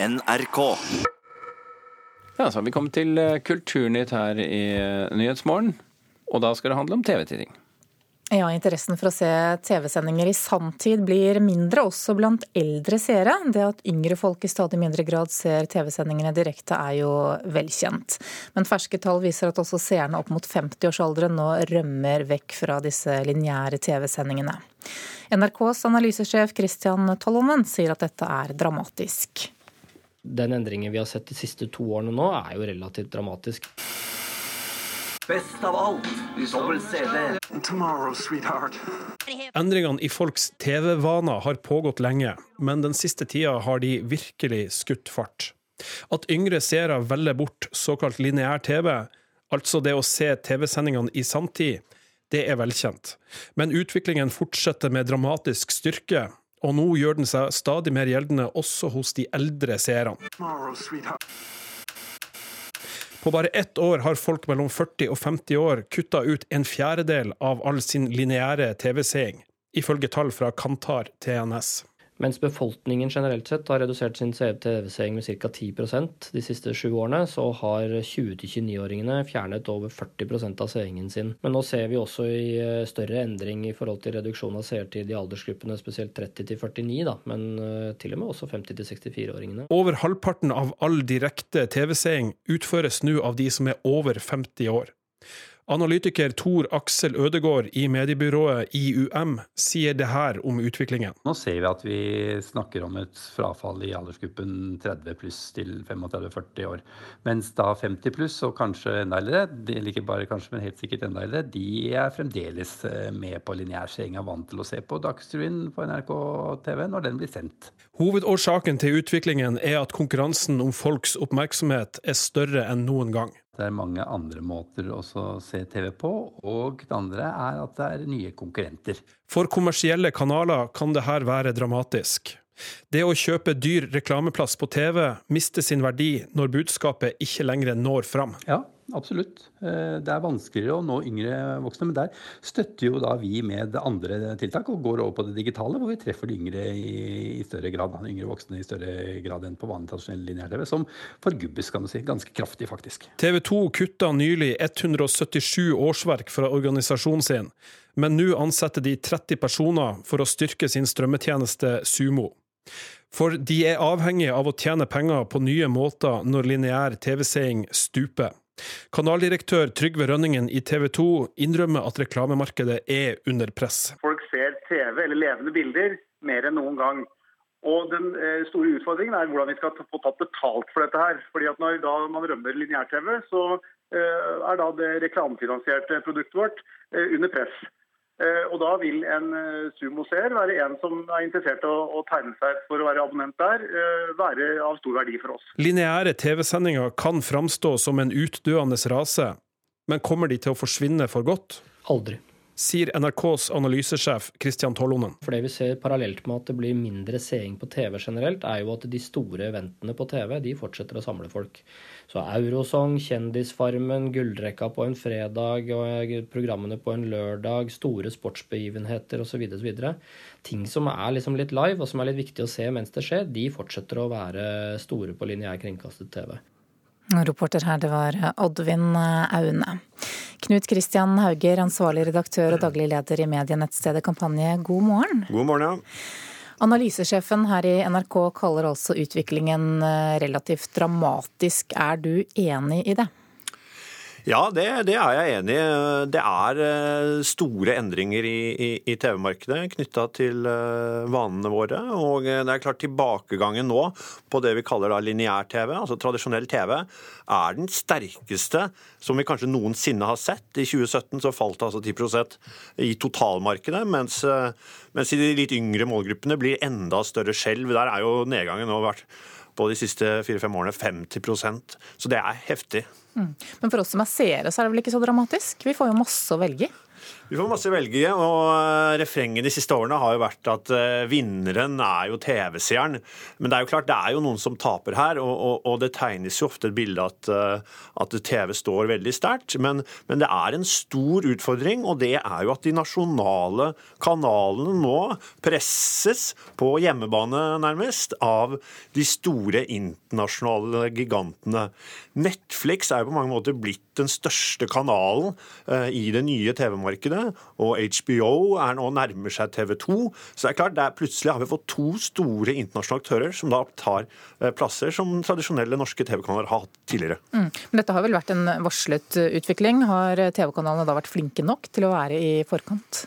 NRK. Ja, så har vi kommet til eh, Kulturnytt her i eh, Nyhetsmorgen. Og da skal det handle om TV-titting. Ja, Interessen for å se TV-sendinger i sanntid blir mindre også blant eldre seere. Det at yngre folk i stadig mindre grad ser TV-sendingene direkte er jo velkjent. Men ferske tall viser at også seerne opp mot 50-årsalderen nå rømmer vekk fra disse lineære TV-sendingene. NRKs analysesjef Christian Tollonen sier at dette er dramatisk. Den endringen vi har sett de siste to årene nå, er jo relativt dramatisk. Best av alt, dobbel CD. Endringene i folks TV-vaner har pågått lenge, men den siste tida har de virkelig skutt fart. At yngre seere velger bort såkalt lineær TV, altså det å se TV-sendingene i sanntid, det er velkjent. Men utviklingen fortsetter med dramatisk styrke, og nå gjør den seg stadig mer gjeldende også hos de eldre seerne. På bare ett år har folk mellom 40 og 50 år kutta ut en fjerdedel av all sin lineære TV-seing, ifølge tall fra Kantar TNS. Mens befolkningen generelt sett har redusert sin TV-seing med ca. 10% de siste sju årene, så har 20-29-åringene fjernet over 40% av seingen sin. Men nå ser vi også i eh, større endring i forhold til reduksjon av seertid i aldersgruppene, spesielt 30 49, da, men eh, til og med også 50 64-åringene. Over halvparten av all direkte TV-seing utføres nå av de som er over 50 år. Analytiker Tor Aksel Ødegård i mediebyrået IUM sier det her om utviklingen. Nå ser vi at vi snakker om et frafall i aldersgruppen 30 pluss til 35-40 år. Mens da 50 pluss, og kanskje enda eldre, ikke bare kanskje, men helt sikkert enda eldre, de er fremdeles eh, med på lineærseing og vant til å se på Dagsrevyen på NRK TV når den blir sendt. Hovedårsaken til utviklingen er at konkurransen om folks oppmerksomhet er større enn noen gang. Det er mange andre måter å se TV på, og det andre er at det er nye konkurrenter. For kommersielle kanaler kan det her være dramatisk. Det å kjøpe dyr reklameplass på TV mister sin verdi når budskapet ikke lenger når fram. Ja, absolutt. Eh, det er vanskeligere å nå yngre voksne, men der støtter jo da vi med andre tiltak og går over på det digitale, hvor vi treffer de yngre i større grad, yngre voksne i større grad enn på vanlig tradisjonell linjær-TV, som forgubbes, kan du si. Ganske kraftig, faktisk. TV 2 kutta nylig 177 årsverk fra organisasjonen sin, men nå ansetter de 30 personer for å styrke sin strømmetjeneste Sumo. For de er avhengige av å tjene penger på nye måter når lineær TV-seing stuper. Kanaldirektør Trygve Rønningen i TV 2 innrømmer at reklamemarkedet er under press. Folk ser TV eller levende bilder mer enn noen gang. Og Den eh, store utfordringen er hvordan vi skal få tatt betalt for dette. her. Fordi at Når man rømmer lineær-TV, så eh, er da det reklamefinansierte produktet vårt eh, under press. Og Da vil en sumoseer være en som er interessert i å tegne seg for å være abonnent der, være av stor verdi for oss. Lineære TV-sendinger kan framstå som en utdøende rase, men kommer de til å forsvinne for godt? Aldri sier NRKs analysesjef Christian Tollonen. For det vi ser parallelt med at det blir mindre seing på TV generelt, er jo at de store eventene på TV de fortsetter å samle folk. Så Eurosong, Kjendisfarmen, Gullrekka på en fredag og programmene på en lørdag, store sportsbegivenheter osv. Ting som er liksom litt live og som er litt viktig å se mens det skjer, de fortsetter å være store på lineær kringkastet TV. Reporter her, det var Oddvin Aune. Knut Kristian Hauger, ansvarlig redaktør og daglig leder i medienettstedet Kampanje, god morgen. God morgen, ja. Analysesjefen her i NRK kaller altså utviklingen eh, relativt dramatisk. Er du enig i det? Ja, det, det, er jeg enig i. Det er eh, store endringer i, i, i TV-markedet knytta til eh, vanene våre. Og det er klart tilbakegangen nå på det vi kaller lineær-TV, altså tradisjonell TV, er den sterkeste som vi kanskje noensinne har sett. I 2017 så falt det altså 10% i totalmarkedet, mens, eh, mens i de litt yngre målgruppene blir enda større skjelv. Der er jo nedgangen nå vært på de siste fire-fem årene 50% Så det er heftig. Mm. Men for oss som er seere, så er det vel ikke så dramatisk? Vi får jo masse å velge Vi får masse velge, og eh, refrenget de siste årene har jo vært at uh, vinneren er jo TV-seeren. Men det er jo klart, det er jo noen som taper her, og, og, og det tegnes jo ofte et bilde at, uh, at TV står veldig sterkt. Men, men, det er en stor utfordring, og det er jo at de nasjonale kanalene nå presses på hjemmebane, nærmest, av de store internasjonale gigantene. Netflix er jo på mange måter blitt den største kanalen i det nye TV-markedet og HBO er nå nærmer seg TV 2. Så det er klart, det er, plutselig har vi fått to store internasjonale aktører som da tar eh, plasser som tradisjonelle norske TV-kanaler har hatt tidligere. Mm. Men dette har vel vært en varslet utvikling. Har TV-kanalene da vært flinke nok til å være i forkant?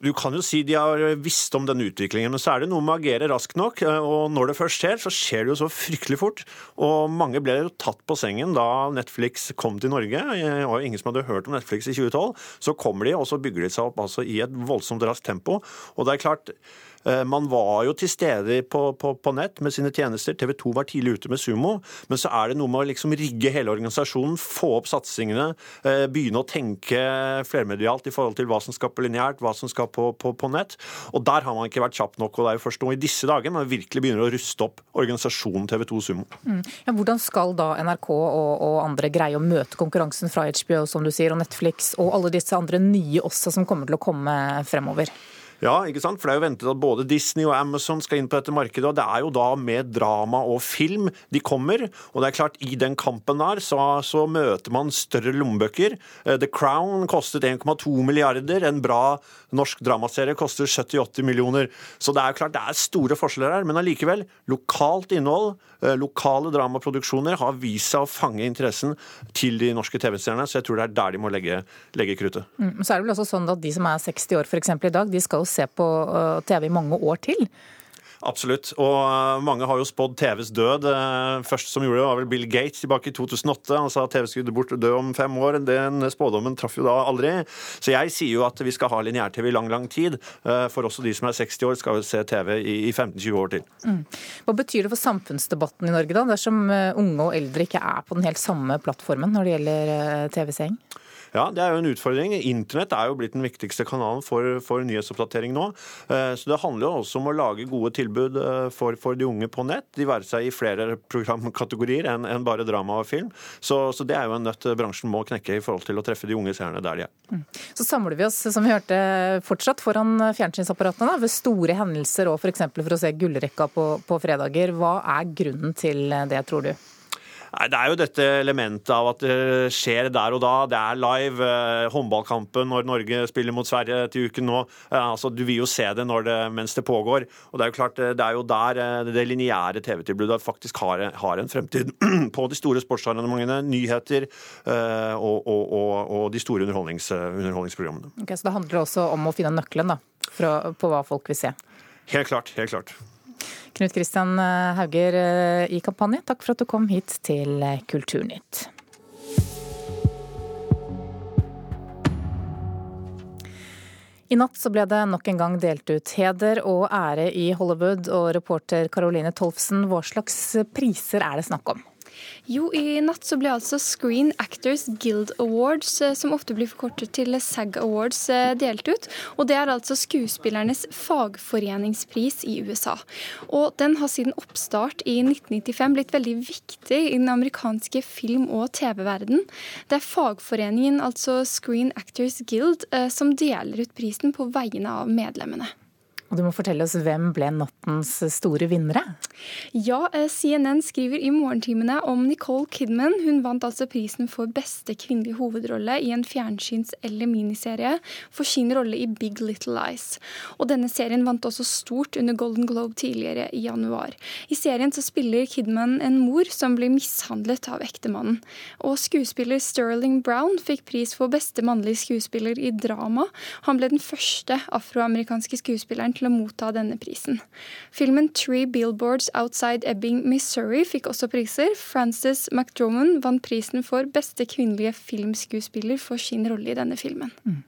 Du kan jo si de har visst om denne utviklingen, men så er det noe med å agere raskt nok. Eh, og når det først skjer, så skjer det jo så fryktelig fort. Og mange ble jo tatt på sengen da Netflix kom til Norge. Var jo ingen som hadde hørt om Netflix i 2012. Så kommer de, og så bygger de seg opp altså i et voldsomt raskt tempo. Og det er klart Eh, man var jo til stede på, på, på, nett med sine tjenester. TV 2 var tidlig ute med Sumo. Men så er det noe med å liksom rigge hele organisasjonen, få opp satsingene, eh, begynne å tenke flermedialt i forhold til hva som skal på lineært, hva som skal på, på, på, nett. Og der har man ikke vært kjapp nok. Og det er jo først nå i disse dager man virkelig begynner å ruste opp organisasjonen TV 2 Sumo. Mm. Ja, hvordan skal da NRK og, og, andre greie å møte konkurransen fra HBO, som du sier, og Netflix og alle disse andre nye også som kommer til å komme fremover? Ja, ikke sant? for det er jo ventet at både Disney og Amazon skal inn på dette markedet. og Det er jo da med drama og film de kommer. Og det er klart, i den kampen der så, så møter man større lommebøker. Eh, The Crown kostet 1,2 milliarder. En bra norsk dramaserie koster 70-80 millioner. Så det er jo klart det er store forskjeller her. Men allikevel, lokalt innhold, eh, lokale dramaproduksjoner har vist seg å fange interessen til de norske TV-seerne. Så jeg tror det er der de må legge, legge kruttet. Mm, så er det vel også sånn at de som er 60 år f.eks. i dag, de skal jo se på eh, TV i mange år til. Absolutt. Og eh, mange har jo spådd TVs død. Eh, først som gjorde det, var vel Bill Gates tilbake i 2008. Han sa at TV skulle bort dø om fem år. Den spådommen traff jo da aldri. Så jeg sier jo at vi skal ha lineær-TV i lang, lang tid. For også de som er 60 år, skal se TV i 15-20 år til. Mm. Hva betyr det for samfunnsdebatten i Norge, da, dersom unge og eldre ikke er på den helt samme plattformen når det gjelder TV-seing? Ja, det er jo en utfordring. Internett er jo blitt den viktigste kanalen for, for nyhetsoppdatering nå. Eh, så det handler jo også om å lage gode tilbud eh, for, for de unge på nett. De være seg i flere programkategorier enn en bare drama og film. Så, så, det er jo en nøtt bransjen må knekke i forhold til å treffe de unge seerne der de er. Mm. Så samler vi oss, som vi hørte, fortsatt foran fjernsynsapparatene ved store hendelser og f.eks. For, for å se gullrekka på, på fredager. Hva er grunnen til det, tror du? Nei, Det er jo dette elementet av at det skjer der og da. Det er live. Eh, håndballkampen når Norge spiller mot Sverige til uken nå. Eh, altså, Du vil jo se det, det, mens det pågår. Og Det er jo klart, eh, det er jo der det lineære TV-tilbudet faktisk har, har, en fremtid. På de store sportsarrangementene, nyheter og, og, og, og, de store underholdnings, underholdningsprogrammene. Okay, så det handler også om å finne nøkkelen da, på hva folk vil se? Helt klart. helt klart. Knut Kristian eh, Hauger eh, i Kampanje, takk for at du kom hit til eh, Kulturnytt. I natt ble det nok en gang delt ut heder og ære i Hollywood, og reporter Caroline Tolfsen, hva slags priser er det snakk om? Jo, i natt så ble altså Screen Actors Guild Awards, eh, som ofte blir forkortet til SAG Awards, eh, delt ut. Og det er altså skuespillernes fagforeningspris i USA. Og den har siden oppstart i 1995 blitt veldig viktig i den amerikanske film- og TV-verden. Det er fagforeningen, altså Screen Actors Guild, eh, som deler ut prisen på vegne av medlemmene. Og du må fortelle oss hvem ble nattens store vinnere? Ja, eh, CNN skriver i morgentimene om Nicole Kidman. Hun vant altså prisen for beste kvinnelige hovedrolle i en fjernsyns- eller miniserie for sin rolle i Big Little Lies. Og denne serien vant også stort under Golden Globe tidligere i januar. I serien så spiller Kidman en mor som blir mishandlet av ektemannen. Og skuespiller Sterling Brown fikk pris for beste mannlige skuespiller i drama. Han ble den første afroamerikanske skuespilleren til å motta denne prisen. Filmen Three Billboards Outside Ebbing, Missouri fikk også priser. Frances McDormand vant prisen for beste kvinnelige filmskuespiller for sin rolle i denne filmen. Mm.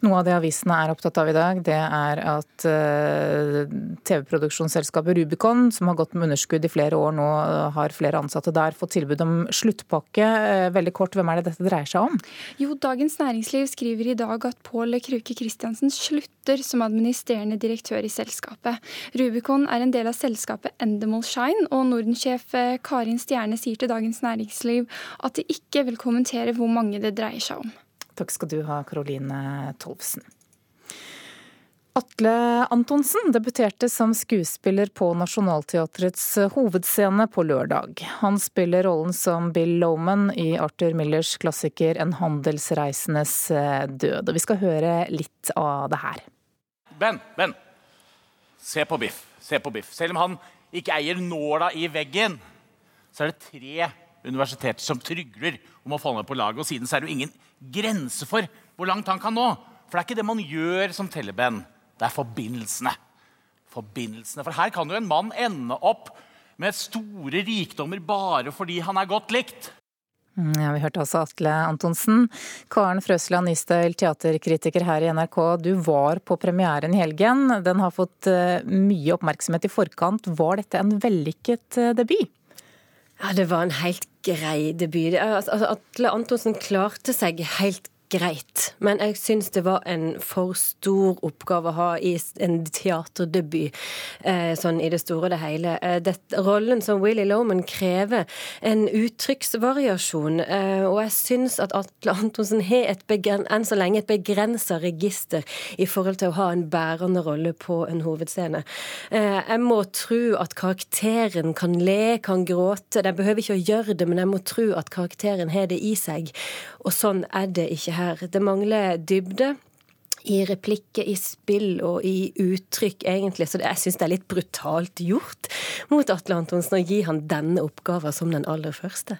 Noe av det avisene er opptatt av i dag, det er at uh, TV-produksjonsselskapet Rubicon, som har gått med underskudd i flere år nå, har flere ansatte der, fått tilbud om sluttpakke. Uh, veldig kort, hvem er det dette dreier seg om? Jo, Dagens Næringsliv skriver i dag at Pål Kruke Kristiansen slutter som administrerende direktør i selskapet. Rubicon er en del av selskapet Endemol Shine, og Norden-sjef eh, Karin Stjerne sier til Dagens Næringsliv at de ikke vil kommentere hvor mange det dreier seg om. Takk skal du ha, Karoline Tolvsen. Atle Antonsen debuterte som skuespiller på Nationaltheatrets hovedscene på lørdag. Han spiller rollen som Bill Loman i Arthur Millers klassiker 'En handelsreisendes eh, død'. Og vi skal høre litt av det her. Ben, Ben. Se på Biff. Se på Biff. Selv om han ikke eier nåla i veggen, så er det tre universiteter som trygler om å få ned på laget. Og siden så er det jo ingen grense for hvor langt han kan nå. For det er ikke det man gjør som Teleben, Det er forbindelsene. Forbindelsene. For her kan jo en mann ende opp med store rikdommer bare fordi han er godt likt. Mm, ja, Vi hørte også Atle Antonsen. Karen Frøsland Nystøyl, teaterkritiker her i NRK. Du var på premieren i helgen. Den har fått eh, mye oppmerksomhet i forkant. Var dette en vellykket eh, debut? Ja, det var en helt grei debut. Altså, altså, Atle Antonsen klarte seg helt greit, men jeg syns det var en for stor oppgave å ha i en teaterdebut, eh, sånn i det store og det hele. Eh, det, rollen som Willy Loman krever en uttrykksvariasjon, eh, og jeg syns at Atle Antonsen har et enn så lenge et begrensa register i forhold til å ha en bærende rolle på en hovedscene. Jeg må tro at karakteren kan le, kan gråte. Den behøver ikke å gjøre det, men jeg må tro at karakteren har det i seg. Og sånn er det ikke her. Det mangler dybde. I replikker, i spill og i uttrykk, egentlig. Så jeg syns det er litt brutalt gjort mot Atle Antonsen å gi han denne oppgaven som den aller første.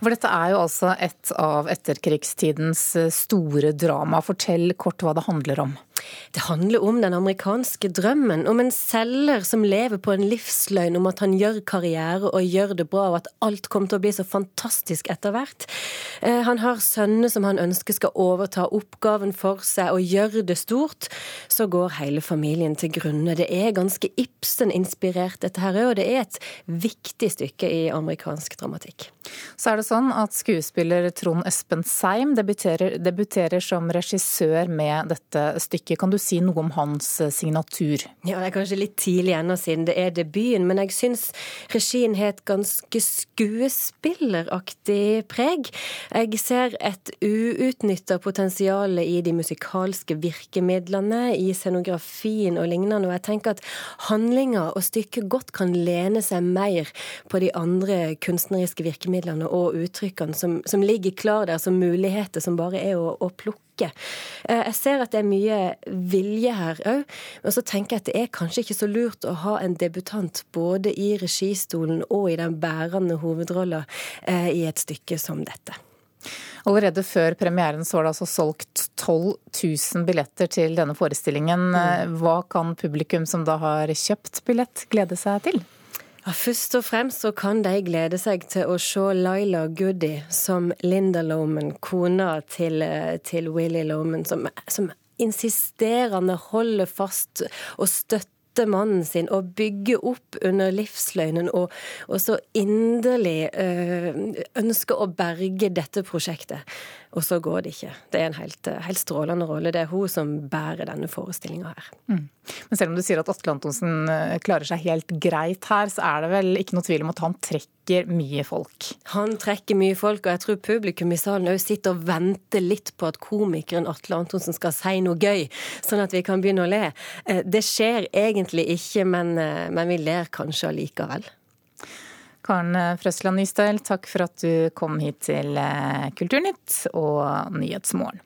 For dette er jo altså et av etterkrigstidens store drama. Fortell kort hva det handler om. Det handler om den amerikanske drømmen, om en selger som lever på en livsløgn om at han gjør karriere og gjør det bra, og at alt kommer til å bli så fantastisk etter hvert. Eh, han har sønner som han ønsker skal overta oppgaven for seg og gjøre det stort. Så går hele familien til grunne. Det er ganske Ibsen-inspirert, dette her og det er et viktig stykke i amerikansk dramatikk. Så er det sånn at skuespiller Trond Espen Seim debuterer, debuterer som regissør med dette stykket. Kan du si noe om hans eh, signatur? Ja, Det er kanskje litt tidlig ennå siden det er debuten, men jeg syns regien har et ganske skuespilleraktig preg. Jeg ser et uutnytta potensial i de musikalske virkemidlene, i scenografien og lignende, og jeg tenker at handlinga og stykket godt kan lene seg mer på de andre kunstneriske virkemidlene og uttrykkene som, som ligger klar der som muligheter som bare er å, å plukke ikke. Eh, jeg ser at det er mye vilje her òg, men så tenker jeg at det er kanskje ikke så lurt å ha en debutant både i registolen og i den bærende hovedrolla eh, i et stykke som dette. Allerede før premieren så var det altså solgt 12 000 billetter til denne forestillingen. Mm. Hva kan publikum som da har kjøpt billett, glede seg til? Først og fremst så kan de glede seg til å se Laila Goody som Linda Loman, kona til, til Willy Loman, som, som insisterende holder fast og støtter mannen sin og bygge opp under livsløgnen og, og så inderlig øh, ønsker å berge dette prosjektet. Og så går det ikke. Det er en helt, helt strålende rolle. Det er hun som bærer denne forestillinga her. Mm. Men selv om du sier at Atle Antonsen eh, klarer seg helt greit her, så er det vel ikke noe tvil om at han trekker mye folk? Han trekker mye folk, og jeg tror publikum i salen òg sitter og venter litt på at komikeren Atle Antonsen skal si noe gøy, sånn at vi kan begynne å le. Eh, det skjer egentlig ikke, men, eh, men vi ler kanskje allikevel. Karen Frøsland Nystøl, takk for at du kom hit til eh, Kulturnytt og Nyhetsmorgen.